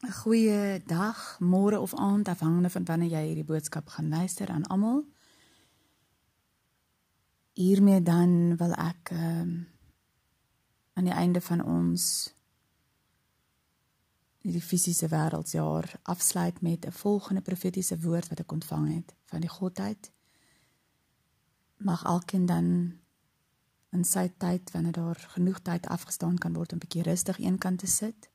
'n Goeie dag, môre of aand afhangende van wanneer jy hierdie boodskap gaan luister aan almal. Hiermee dan wil ek ehm um, aan die einde van ons hierdie fisiese wêreldjaar afsluit met 'n volgende profetiese woord wat ek ontvang het van die Godheid. Mag elkeen dan in sy tyd wanneer daar genoeg tyd afgestaan kan word om 'n bietjie rustig eenkant te sit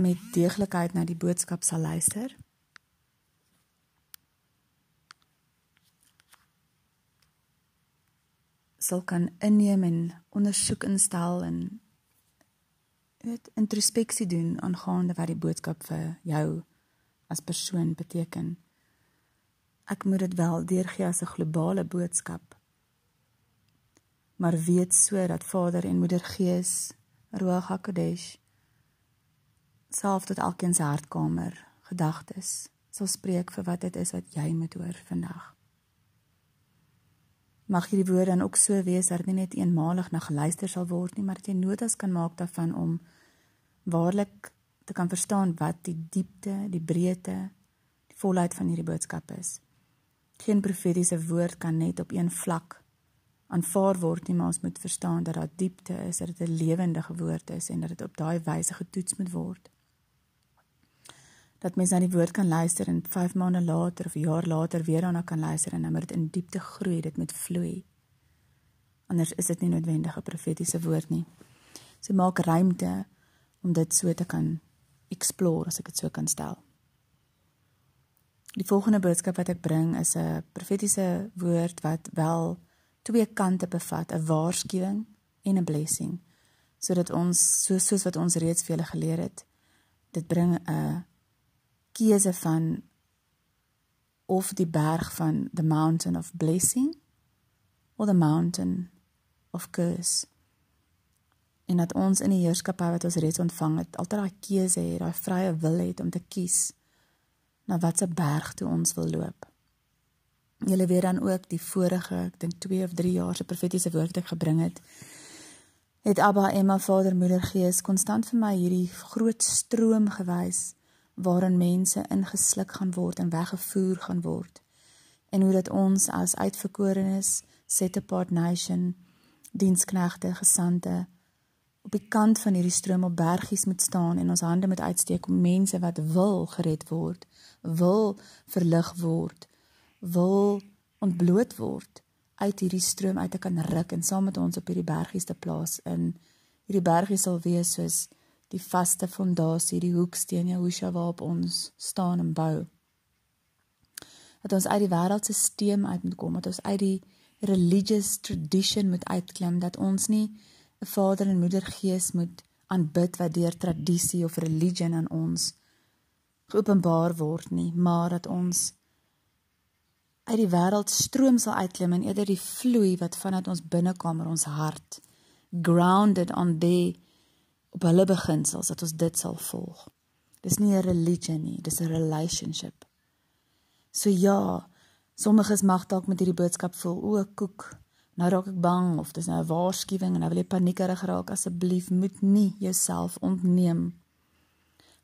met deeglikheid na die boodskap sal luister. sal kan inneem en ondersoek instel en dit introspeksie doen aangaande wat die boodskap vir jou as persoon beteken. Ek moet dit wel deurgee as 'n globale boodskap. Maar weet so dat Vader en Moeder Gees, Ruach HaKodesh, self tot elkeen se hartkamer gedagtes sal spreek vir wat dit is wat jy moet hoor vandag. Mag hierdie woorde dan ook so wees dat dit nie net eenmalig na geluister sal word nie, maar dat jy notas kan maak daarvan om waarlik te kan verstaan wat die diepte, die breedte, die volheid van hierdie boodskap is. Geen profetiese woord kan net op een vlak aanvaar word nie, maar ons moet verstaan dat daar diepte is, dat dit 'n lewendige woord is en dat dit op daai wyse getoets moet word dat mens na die woord kan luister en 5 maande later of jaar later weer daarna kan luister en dan moet dit in diepte groei, dit moet vloei. Anders is dit nie noodwendig 'n profetiese woord nie. So maak ruimte om dit so te kan explore as ek dit so kan stel. Die volgende boodskap wat ek bring is 'n profetiese woord wat wel twee kante bevat, 'n waarskuwing en 'n blessing, sodat ons so soos wat ons reeds julle geleer het, dit bring 'n keuse van of die berg van the mountain of blessing of the mountain of curse en dat ons in die heerskappy wat ons reeds ontvang het altyd daai keuse het daai vrye wil het om te kies na watter berg toe ons wil loop. Julle weet dan ook die vorige, ek dink 2 of 3 jaar se profetiese woord wat ek gebring het, het Abba, Emma, Vader, Moeder, Gees konstant vir my hierdie groot stroom gewys waarin mense ingesluk gaan word en weggevoer gaan word. En hoe dat ons as uitverkorenes, set apart nation, diensknegte, gesande op die kant van hierdie stroom op bergies moet staan en ons hande moet uitsteek om mense wat wil gered word, wil verlig word, wil ontbloot word uit hierdie stroom uit te kan ruk en saam met ons op hierdie bergies te plaas in hierdie bergies sal wees soos die vaste fondasie, die hoeksteen Jehosha waarop ons staan en bou. Dat ons uit die wêreldstelsel uit moet kom, dat ons uit die religious tradition moet uitklim, dat ons nie 'n Vader en Moeder Gees moet aanbid wat deur tradisie of religion aan ons geopenbaar word nie, maar dat ons uit die wêreld stroom sal uitklim en eerder die vloei wat vanuit ons binnekamer ons hart grounded on the op hulle beginsels dat ons dit sal volg. Dis nie 'n religion nie, dis 'n relationship. So ja, sommiges mag dalk met hierdie boodskap voel, o, koek, nou raak ek bang of dis nou 'n waarskuwing en nou wil jy paniekerig raak, asseblief moet nie jouself ontneem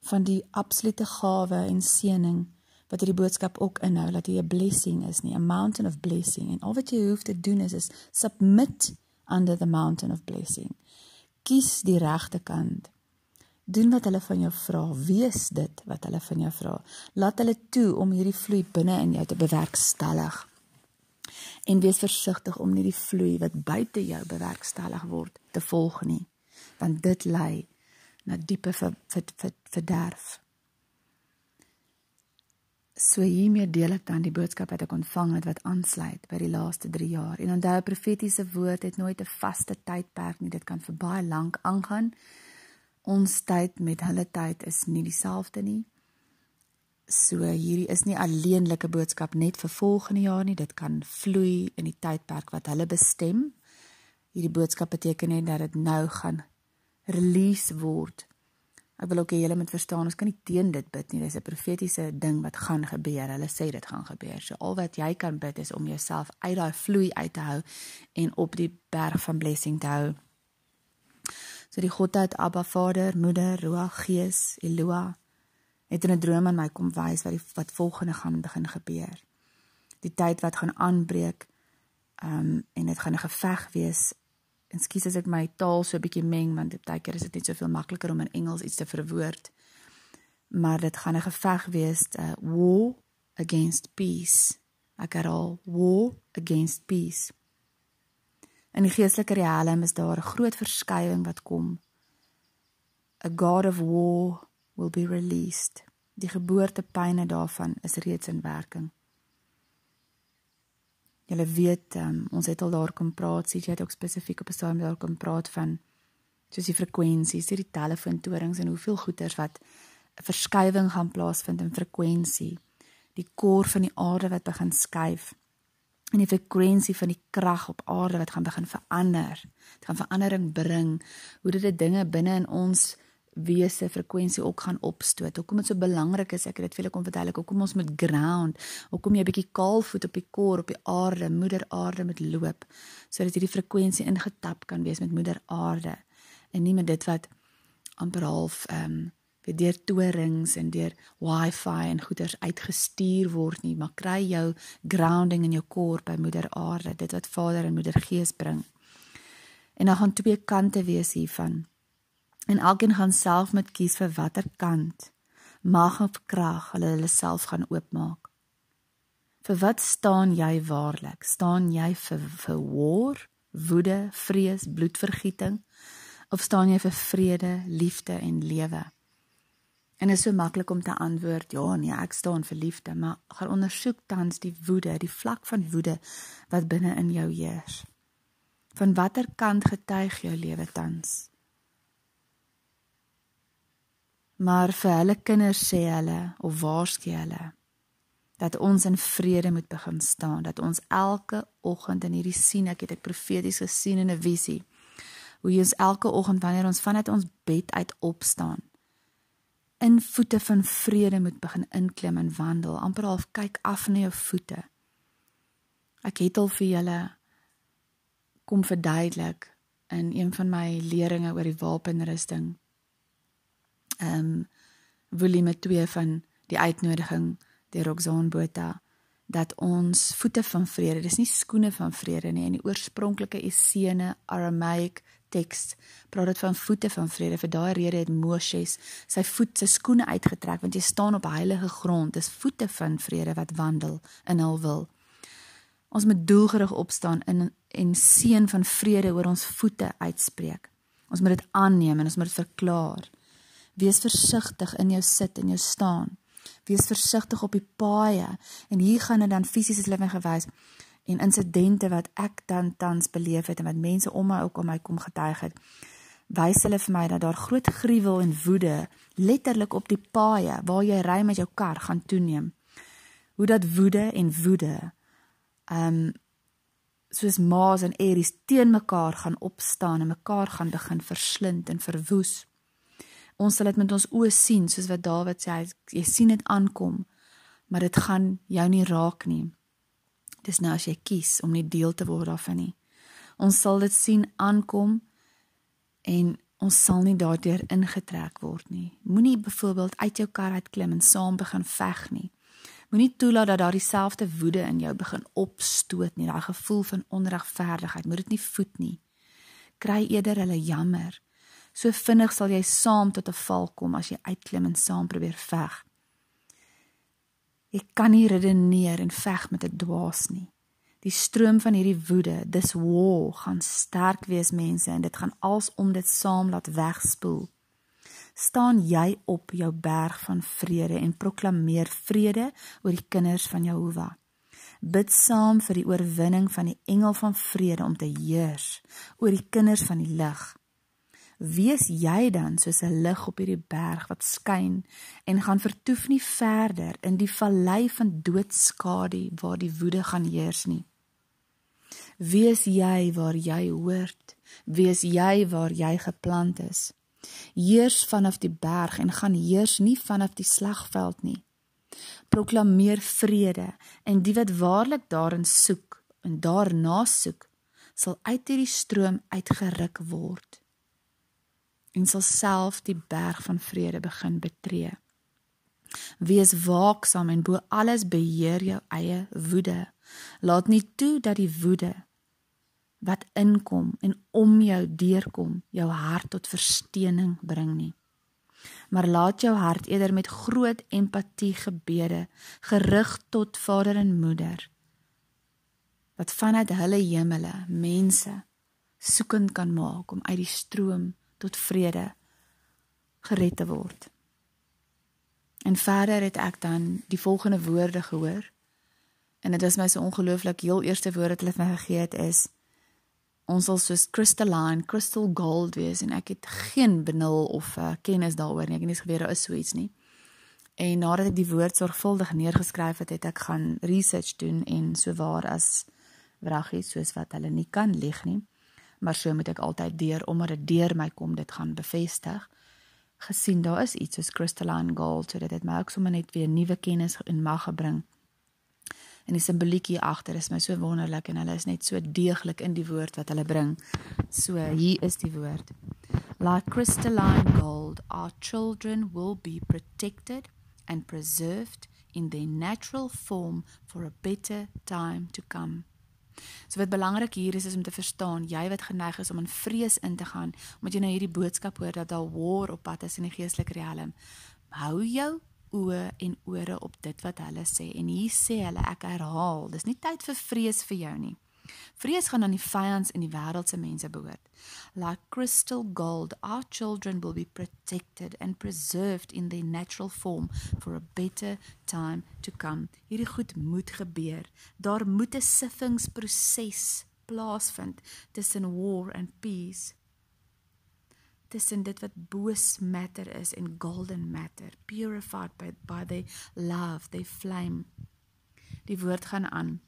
van die absolute gawe en seëning wat hierdie boodskap ook inhou dat jy 'n blessing is nie, a mountain of blessing en al wat jy hoef te doen is is submit under the mountain of blessing kies die regte kant. Doen wat hulle van jou vra, wees dit wat hulle van jou vra. Laat hulle toe om hierdie vloei binne in jou te bewerkstellig. En wees versigtig om nie die vloei wat buite jou bewerkstellig word te volg nie, want dit lei na diepe verderf. So hiermee deel ek dan die boodskap wat ek ontvang het wat aansluit by die laaste 3 jaar. En onthou profetiese woord het nooit 'n vaste tydperk nie. Dit kan vir baie lank aangaan. Ons tyd met hulle tyd is nie dieselfde nie. So hierdie is nie alleenlike boodskap net vir volgende jaar nie. Dit kan vloei in die tydperk wat hulle bestem. Hierdie boodskap beteken net dat dit nou gaan release word Ek wil ook hê julle moet verstaan, ons kan nie teen dit bid nie. Dis 'n profetiese ding wat gaan gebeur. Hulle sê dit gaan gebeur. So al wat jy kan bid is om jouself uit daai vloei uit te hou en op die berg van blessing te hou. So die Godheid Abba Vader, Moeder, Ruach, Gees, Eloah het in 'n droom aan my kom wys wat die wat volgende gaan begin gebeur. Die tyd wat gaan aanbreek. Ehm um, en dit gaan 'n geveg wees. En skus as ek my taal so 'n bietjie meng want baie keer is dit net soveel makliker om in Engels iets te verwoord. Maar dit gaan 'n geveg wees, uh, war against peace. Ek herhaal, war against peace. In die geestelike riem is daar 'n groot verskywing wat kom. A god of war will be released. Die geboortepyne daarvan is reeds in werking. Julle weet, um, ons het al daar kom praat, sê jy het ook spesifiek op 'n stadium daar kom praat van soos die frekwensies, die telefoontorings en hoeveel goeters wat 'n verskywing gaan plaasvind in frekwensie. Die kor van die aarde wat begin skuif en die frekwensie van die krag op aarde wat gaan begin verander. Dit gaan verandering bring hoe dit dinge binne in ons wese frekwensie ook gaan opstoot. Hoekom dit so belangrik is, ek het dit vir julle kom verduidelik. Hoekom ons moet ground, hoekom jy 'n bietjie kaal voet op die kor op die aarde, moeder aarde moet loop sodat hierdie frekwensie ingetap kan wees met moeder aarde en nie met dit wat amper half ehm um, weer deur torings en deur wifi en goeders uitgestuur word nie, maar kry jou grounding in jou kor by moeder aarde, dit wat Vader en Moeder Gees bring. En dan gaan twee kante wees hiervan. En elkeen gaan self met kies vir watter kant mag of krag hulle hulle self gaan oopmaak. Vir wat staan jy waarlik? Staan jy vir vir war, woede, vrees, bloedvergieting of staan jy vir vrede, liefde en lewe? En dit is so maklik om te antwoord, ja nee, ek staan vir liefde, maar gaan ondersoek tans die woede, die vlak van woede wat binne in jou heers. Van watter kant getuig jou lewe tans? Maar vir hulle kinders sê hulle of waarsku hulle dat ons in vrede moet begin staan, dat ons elke oggend in hierdie sien ek het ek profeties gesien in 'n visie hoe ons elke oggend wanneer ons vanuit ons bed uit opstaan in voete van vrede moet begin inklim en wandel, amper half kyk af na jou voete. Ek het al vir julle kom verduidelik in een van my leringe oor die wapenrusting um, volume 2 van die uitnodiging deur Roxanne Botha dat ons voete van vrede, dis nie skoene van vrede nie, in die oorspronklike Essene Aramaic teks praat dit van voete van vrede. Vir daai rede het Moses sy voet se skoene uitgetrek want jy staan op heilige grond. Dis voete van vrede wat wandel in hul wil. Ons moet doelgerig opstaan in en seën van vrede oor ons voete uitspreek. Ons moet dit aanneem en ons moet dit verklaar. Wees versigtig in jou sit en jou staan. Wees versigtig op die paaie en hier gaan dit dan fisies as lewing gewys en insidente wat ek dan tans beleef het en wat mense om my ook om my kom getuig het. Wys hulle vir my dat daar groot gruwel en woede letterlik op die paaie waar jy ry met jou kar gaan toeneem. Hoe dat woede en woede um, soos maas en eries teen mekaar gaan opstaan en mekaar gaan begin verslind en verwoes. Ons sal dit met ons oë sien soos wat Dawid sê, jy sien dit aankom, maar dit gaan jou nie raak nie. Dis nou as jy kies om nie deel te word daarvan nie. Ons sal dit sien aankom en ons sal nie daardeur ingetrek word nie. Moenie byvoorbeeld uit jou kar uit klim en saam begin veg nie. Moenie toelaat dat daardie selfde woede in jou begin opstoot nie, daai gevoel van onregverdigheid. Moet dit nie voed nie. Kry eerder hulle jammer So vinnig sal jy saam tot 'n val kom as jy uitklim en saam probeer veg. Jy kan nie redeneer en veg met 'n dwaas nie. Die stroom van hierdie woede, dis war, gaan sterk wees mense en dit gaan als om dit saam laat wegspoel. Staan jy op jou berg van vrede en proklameer vrede oor die kinders van Jehovah. Bid saam vir die oorwinning van die engel van vrede om te heers oor die kinders van die lig wees jy dan soos 'n lig op hierdie berg wat skyn en gaan vertoef nie verder in die vallei van doodskadu waar die woede gaan heers nie. Wees jy waar jy hoort, wees jy waar jy geplant is. Heers vanaf die berg en gaan heers nie vanaf die slagveld nie. Proklameer vrede en die wat waarlik daarin soek en daarna soek, sal uit hierdie stroom uitgeruk word en sal self die berg van vrede begin betree. Wees waaksaam en bo alles beheer jou eie woede. Laat nie toe dat die woede wat inkom en om jou deurkom jou hart tot versteuning bring nie. Maar laat jou hart eerder met groot empatie gebede gerig tot Vader en Moeder wat vanuit hulle hemele mense soekend kan maak om uit die stroom tot vrede gered te word. En verder het ek dan die volgende woorde gehoor. En dit was my so ongelooflik, heel eerste woord wat hulle vir my gegee het is ons sal soos crystalline, crystal gold wees en ek het geen benul of uh, kennis daaroor nie. Ek het nie geweet daar is so iets nie. En nadat ek die woord sorgvuldig neergeskryf het, het ek gaan research doen en so waar as wraggies soos wat hulle nie kan lieg nie. Maar so moet ek altyd deur omdat dit deur my kom dit gaan bevestig. gesien daar is iets soos crystalline gold sodat dit my ook sommer net weer nuwe kennis in mag gebring. En die simboliek hier agter is my so wonderlik en hulle is net so deeglik in die woord wat hulle bring. So hier is die woord. Like crystalline gold, our children will be protected and preserved in their natural form for a better time to come. So wat belangrik hier is is om te verstaan, jy wat geneig is om in vrees in te gaan, omdat jy nou hierdie boodskap hoor dat daar war op pad is in die geestelike riem. Hou jou oë en ore op dit wat hulle sê en hier sê hulle ek herhaal, dis nie tyd vir vrees vir jou nie. Vrees gaan aan die vyans en die wêreldse mense behoort. Like crystal gold, our children will be protected and preserved in their natural form for a better time to come. Hierdie goed moet gebeur. Daar moet 'n siffingsproses plaasvind tussen war and peace. Tussen dit wat boos matter is en golden matter, purified by by the love, the flame. Die woord gaan aan.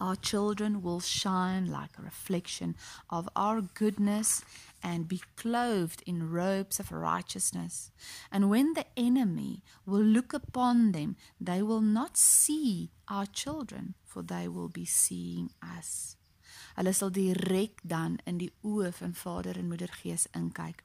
Our children will shine like a reflection of our goodness and be clothed in robes of righteousness. And when the enemy will look upon them, they will not see our children, for they will be seeing us. Hulle sal direk dan in die oë van Vader en Moeder Gees inkyk.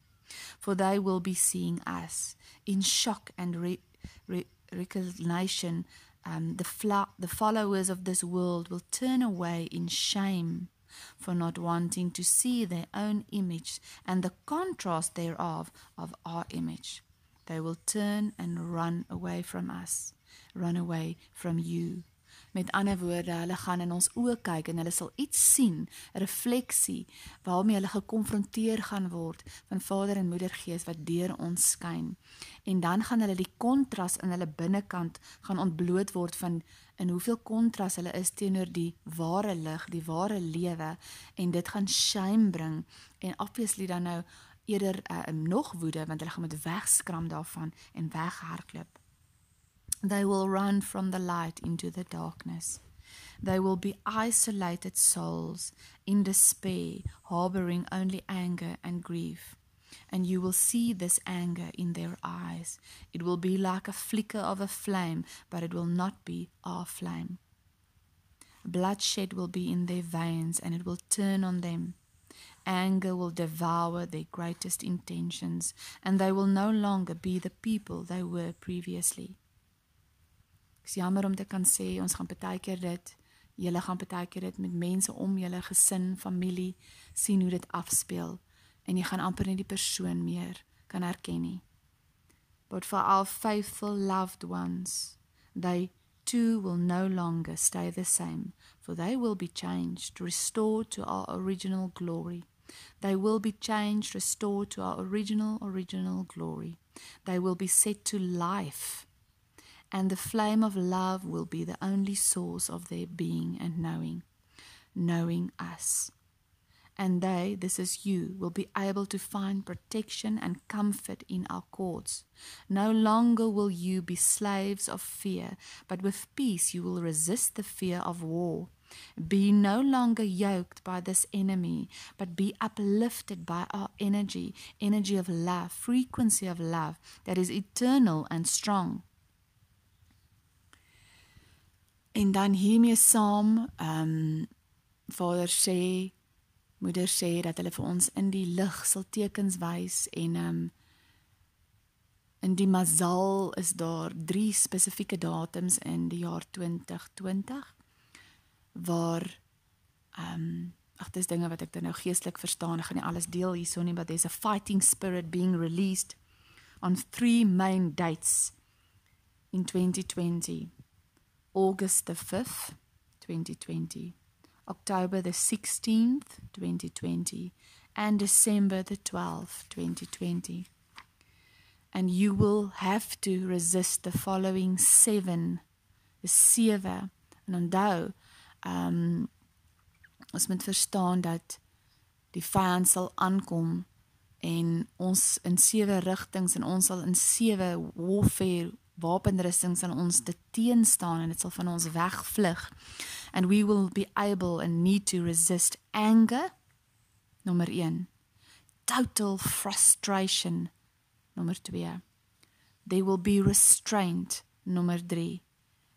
For they will be seeing us in shock and re- re- recognition um, the, the followers of this world will turn away in shame for not wanting to see their own image and the contrast thereof of our image. They will turn and run away from us, run away from you. Met ander woorde, hulle gaan in ons oë kyk en hulle sal iets sien, 'n refleksie waarmee hulle gekonfronteer gaan word van Vader en Moeder Gees wat deur ons skyn. En dan gaan hulle die kontras in hulle binnekant gaan ontbloot word van in hoeveel kontras hulle is teenoor die ware lig, die ware lewe en dit gaan shame bring en obviously dan nou eerder uh, nog woede want hulle gaan met wegskram daarvan en weghardloop. They will run from the light into the darkness. They will be isolated souls in despair, harboring only anger and grief. And you will see this anger in their eyes. It will be like a flicker of a flame, but it will not be our flame. Bloodshed will be in their veins, and it will turn on them. Anger will devour their greatest intentions, and they will no longer be the people they were previously. Dis jammer om te kan sê ons gaan baie keer dit, julle gaan baie keer dit met mense om julle gesin, familie sien hoe dit afspeel en jy gaan amper nie die persoon meer kan herken nie. But for our faithful loved ones, they too will no longer stay the same, for they will be changed, restored to our original glory. They will be changed, restored to our original, original glory. They will be set to life and the flame of love will be the only source of their being and knowing, knowing us. And they, this is you, will be able to find protection and comfort in our courts. No longer will you be slaves of fear, but with peace you will resist the fear of war. Be no longer yoked by this enemy, but be uplifted by our energy, energy of love, frequency of love that is eternal and strong. En dan hiermee saam, ehm um, Vader sê Moeder sê dat hulle vir ons in die lig sal tekens wys en ehm um, in die Mazal is daar drie spesifieke datums in die jaar 2020 waar ehm um, ag dis dinge wat ek dan nou geestelik verstaan. Ek gaan nie alles deel hierso nie, but there's a fighting spirit being released on three main dates in 2020. August the 5th, 2020. October the 16th, 2020, and December the 12th, 2020. And you will have to resist the following seven, the sewe. En onthou, um ons moet verstaan dat die vyand sal aankom en ons in sewe rigtings en ons sal in sewe warfare wapenrustings aan ons te teen staan en dit sal van ons wegvlug. And we will be able and need to resist anger nommer 1 total frustration nommer 2 they will be restraint nommer 3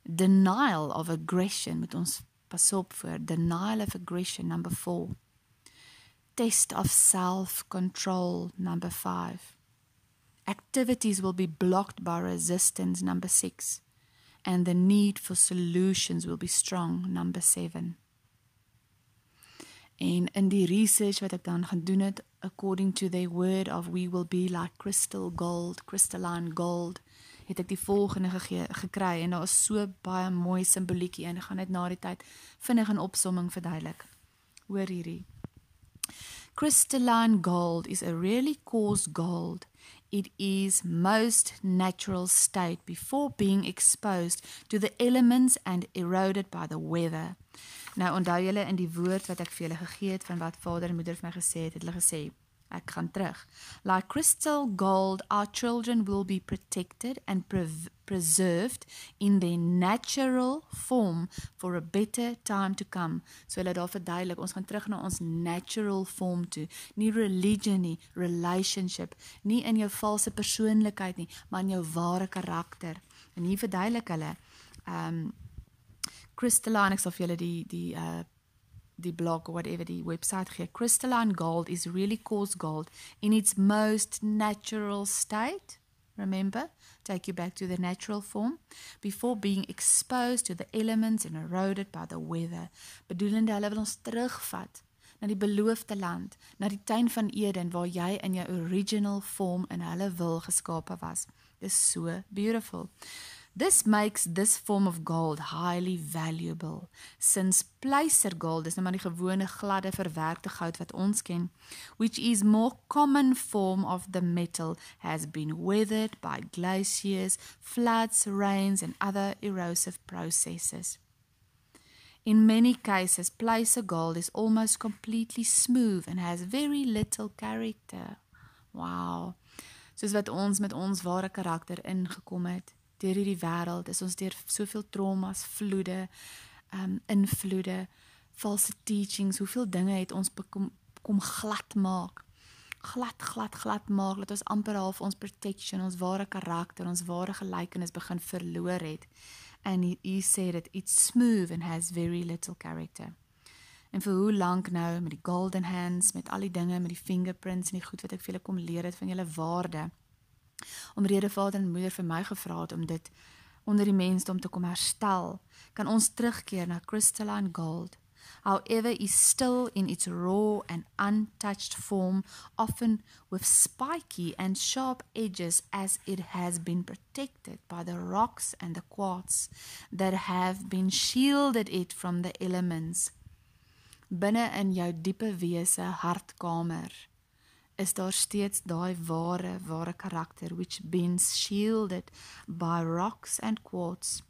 denial of aggression met ons pas op vir denial of aggression number 4 test of self control number 5 activities will be blocked by resistance number 6 and the need for solutions will be strong number 7 en in die research wat ek dan gaan doen het according to their word of we will be like crystal gold crystalline gold het ek die volgende gegee, gekry en daar is so baie mooi simboliekie ek gaan net na die tyd vinnig 'n opsomming verduidelik. Hoor hierdie. Crystalline gold is a really coarse gold it is most natural state before being exposed to the elements and eroded by the weather. Nou onthou julle in die woord wat ek vir julle gegee het van wat vader en moeder vir my gesê het, het hulle gesê Ek gaan terug. Like crystal gold, our children will be protected and pre preserved in their natural form for a better time to come. So hulle daar verduidelik, ons gaan terug na ons natural form toe. Nie religion nie, relationship, nie in jou valse persoonlikheid nie, maar in jou ware karakter. En hier verduidelik hulle um crystalline ek sal vir julle die die uh the blog or whatever the website here crystalline gold is really coarse gold in its most natural state. Remember take you back to the natural form. Before being exposed to the elements and eroded by the weather bedoelende hulle wil ons terugvat na die beloofde land na die tuin van Eden waar jy in jou original form in hulle wil geskape was. Is so beautiful This makes this form of gold highly valuable since placer gold is nou maar die gewone gladde verwerkte goud wat ons ken which is more common form of the metal has been weathered by glaciers, floods, rains and other erosive processes. In many cases placer gold is almost completely smooth and has very little character. Wow. Soos wat ons met ons ware karakter ingekom het deur hierdie wêreld is ons deur soveel traumas, vloede, um invloede, false teachings, hoeveel dinge het ons kom kom glad maak. Glad glad glad maak dat ons amper half ons protection, ons ware karakter, ons ware gelykenis begin verloor het. And he said it it's smooth and has very little character. En vir hoe lank nou met die golden hands, met al die dinge, met die fingerprints en die goed wat ek vir julle kom leer het van julle waarde omrede vader en moeder vir my gevra het om dit onder die mensdom te kom herstel, kan ons terugkeer na crystalline gold. However, is still in its raw and untouched form, often with spiky and sharp edges as it has been protected by the rocks and the quartz that have been shielded it from the elements. Binne in jou diepe wese hartkamer is daar steeds daai ware ware karakter which been shielded by rocks and quartz.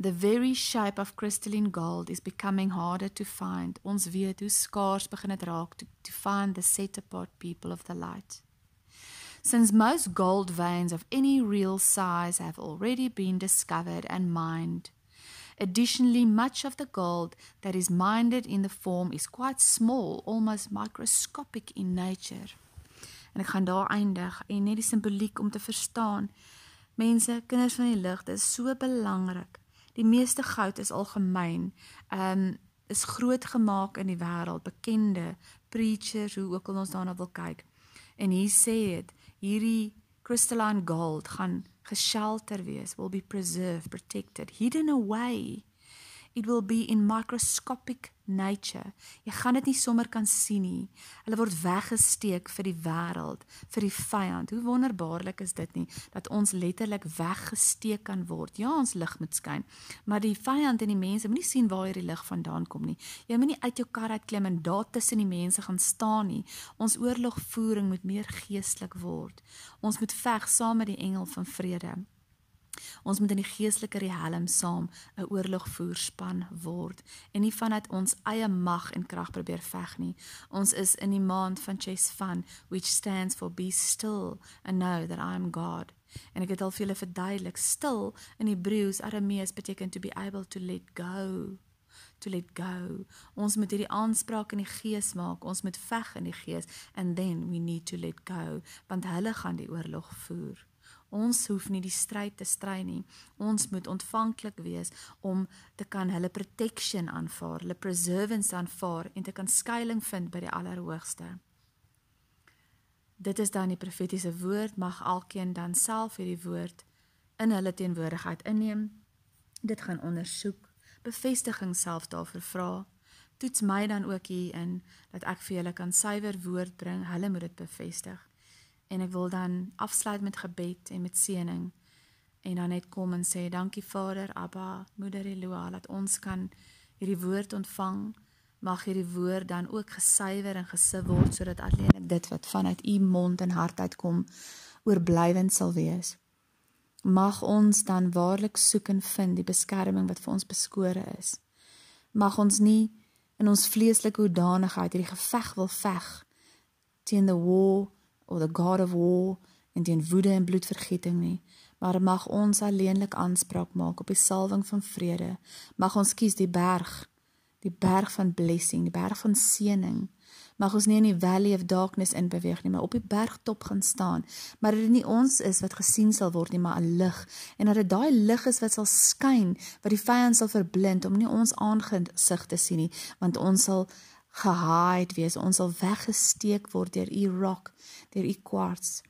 The very shape of crystalline gold is becoming harder to find. Ons weet hoe skaars begin dit raak to, to find the set apart people of the light. Since most gold veins of any real size have already been discovered and mined Additionally, much of the gold that is mined in the form is quite small, almost microscopic in nature. En ek gaan daar eindig en net die simboliek om te verstaan. Mense, kinders van die lig, dit is so belangrik. Die meeste goud is algemeen. Ehm um, is groot gemaak in die wêreld, bekende preachers, hoe ook al ons daarna wil kyk. En hier sê dit, hierdie crystalline gold gaan geshelter wees, will be preserved, protected, hidden away. It will be in microscopic nature. Jy gaan dit nie sommer kan sien nie. Hulle word weggesteek vir die wêreld, vir die vyand. Hoe wonderbaarlik is dit nie dat ons letterlik weggesteek kan word. Ja, ons lig moet skyn, maar die vyand en die mense moenie sien waar hierdie lig vandaan kom nie. Jy moenie uit jou kar uit klim en daar tussen die mense gaan staan nie. Ons oorlogvoering moet meer geestelik word. Ons moet veg saam met die engel van vrede. Ons moet in die geestelike riem saam 'n oorlogvoerspan word en nie vanuit ons eie mag en krag probeer veg nie. Ons is in die maand van Chesvan which stands for be still and know that I am God. En ek het al vir julle verduidelik, stil in Hebreëus Aramees beteken to be able to let go to let go. Ons moet hierdie aanspraak in die gees maak. Ons moet veg in die gees and then we need to let go want hulle gaan die oorlog voer. Ons hoef nie die stryd te stry nie. Ons moet ontvanklik wees om te kan hulle protection aanvaar, hulle preservance aanvaar en te kan skuilings vind by die Allerhoogste. Dit is dan die profetiese woord, mag elkeen dan self hierdie woord in hulle teenwoordigheid inneem. Dit gaan ondersoek, bevestiging self daarvoor vra. Toets my dan ook hierin dat ek vir julle kan suiwer woord bring. Hulle moet dit bevestig en ek wil dan afsluit met gebed en met seëning en dan net kom en sê dankie Vader, Abba, Moeder Eloa dat ons kan hierdie woord ontvang. Mag hierdie woord dan ook gesuiwer en gesief word sodat alleen dit wat vanuit u mond en hart uitkom oorblywend sal wees. Mag ons dan waarlik soek en vind die beskerming wat vir ons beskore is. Mag ons nie in ons vleeslike hoedanigheid hierdie geveg wil veg teen the war of the god of war en teen woede en bloedvergieting nie, maar mag ons alleenlik aanspraak maak op die salwing van vrede. Mag ons kies die berg, die berg van blessing, die berg van seëning. Mag ons nie in die valley of darkness in beweeg nie, maar op die bergtop gaan staan. Maar dit nie ons is wat gesien sal word nie, maar 'n lig. En dat dit daai lig is wat sal skyn, wat die vyand sal verblind om nie ons aangesig te sien nie, want ons sal gehide wees. Ons sal weggesteek word deur u rock, deur u kwarts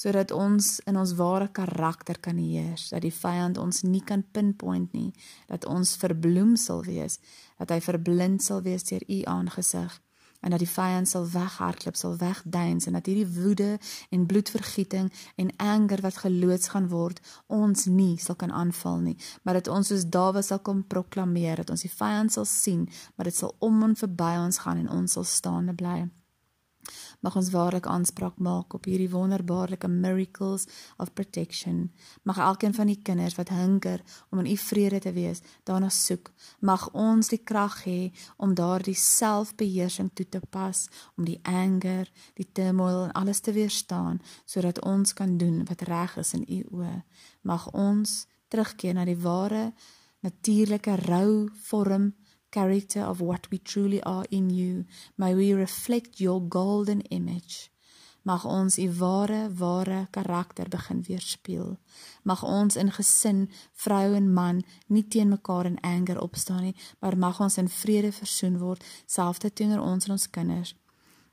sodat ons in ons ware karakter kan heers, dat die vyand ons nie kan pinpoint nie, dat ons verbloem sal wees, dat hy verblind sal wees deur u aangesig en dat die vyand sal weghardloop, sal wegduins en dat hierdie woede en bloedvergieting en anger wat geloods gaan word, ons nie sal kan aanval nie, maar dat ons soos Dawid sal kom proklameer dat ons die vyand sal sien, maar dit sal om en verby ons gaan en ons sal staande bly mag ons waarlik aanspraak maak op hierdie wonderbaarlike miracles of protection. Mag elkeen van die kinders wat hunker om in u vrede te wees, daarna soek. Mag ons die krag hê om daardie selfbeheersing toe te pas, om die anger, die turmoil en alles te weerstaan sodat ons kan doen wat reg is in u oë. Mag ons terugkeer na die ware natuurlike rou vorm character of what we truly are in you. May we reflect your golden image. Mag ons u ware ware karakter begin weerspieël. Mag ons in gesin, vrou en man, nie teen mekaar in anger opstaan nie, maar mag ons in vrede versoen word, selfs teenoor ons en ons kinders.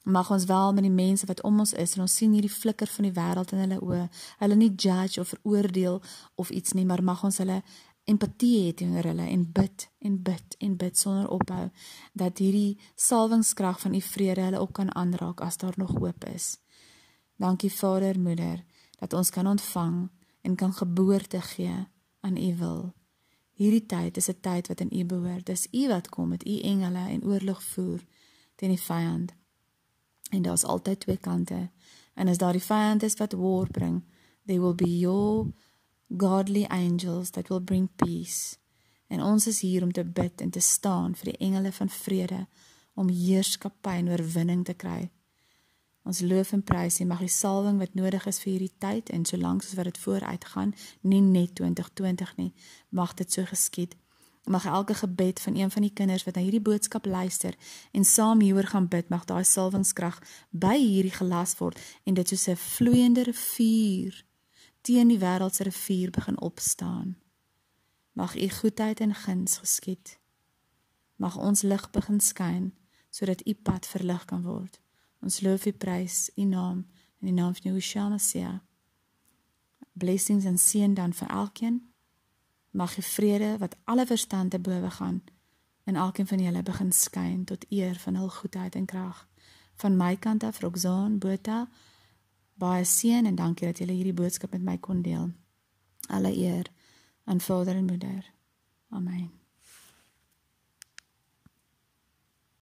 Mag ons wel met die mense wat om ons is en ons sien hierdie flikker van die wêreld in hulle oë, hulle nie judge of veroordeel of iets nie, maar mag ons hulle empatie hê teenoor hulle en bid en bid en bid sonder ophou dat hierdie salwingskrag van u vrede hulle ook kan aanraak as daar nog hoop is. Dankie Vader, Moeder, dat ons kan ontvang en kan geboorte gee aan u wil. Hierdie tyd is 'n tyd wat aan u behoort. Dis u wat kom met u engele en oorlog voer teen die vyand. En daar's altyd twee kante. En as daar die vyand is wat war bring, they will be your godly angels that will bring peace. En ons is hier om te bid en te staan vir die engele van vrede om heerskappy en oorwinning te kry. Ons loof en prys en mag die salwing wat nodig is vir hierdie tyd en solank soos wat dit vooruit gaan, nie net 2020 nie, mag dit so geskied. Mag elke gebed van een van die kinders wat na hierdie boodskap luister en saam hieroor gaan bid, mag daai salwingskrag by hierdie gelas word en dit soos 'n vloeiende rivier teen die wêreld se rivier begin opstaan. Mag u goedheid en guns geskied. Mag ons lig begin skyn sodat u pad verlig kan word. Ons loof u prys u naam in die naam van Yeshua Messia. Blessings en seën dan vir elkeen. Mag die vrede wat alle verstand te bowe gaan in elkeen van julle begin skyn tot eer van hul goedheid en krag. Van my kant af Roxanne Botha baie seën en dankie dat julle hierdie boodskap met my kon deel. Alle eer aan Vader en Moeder. Amen.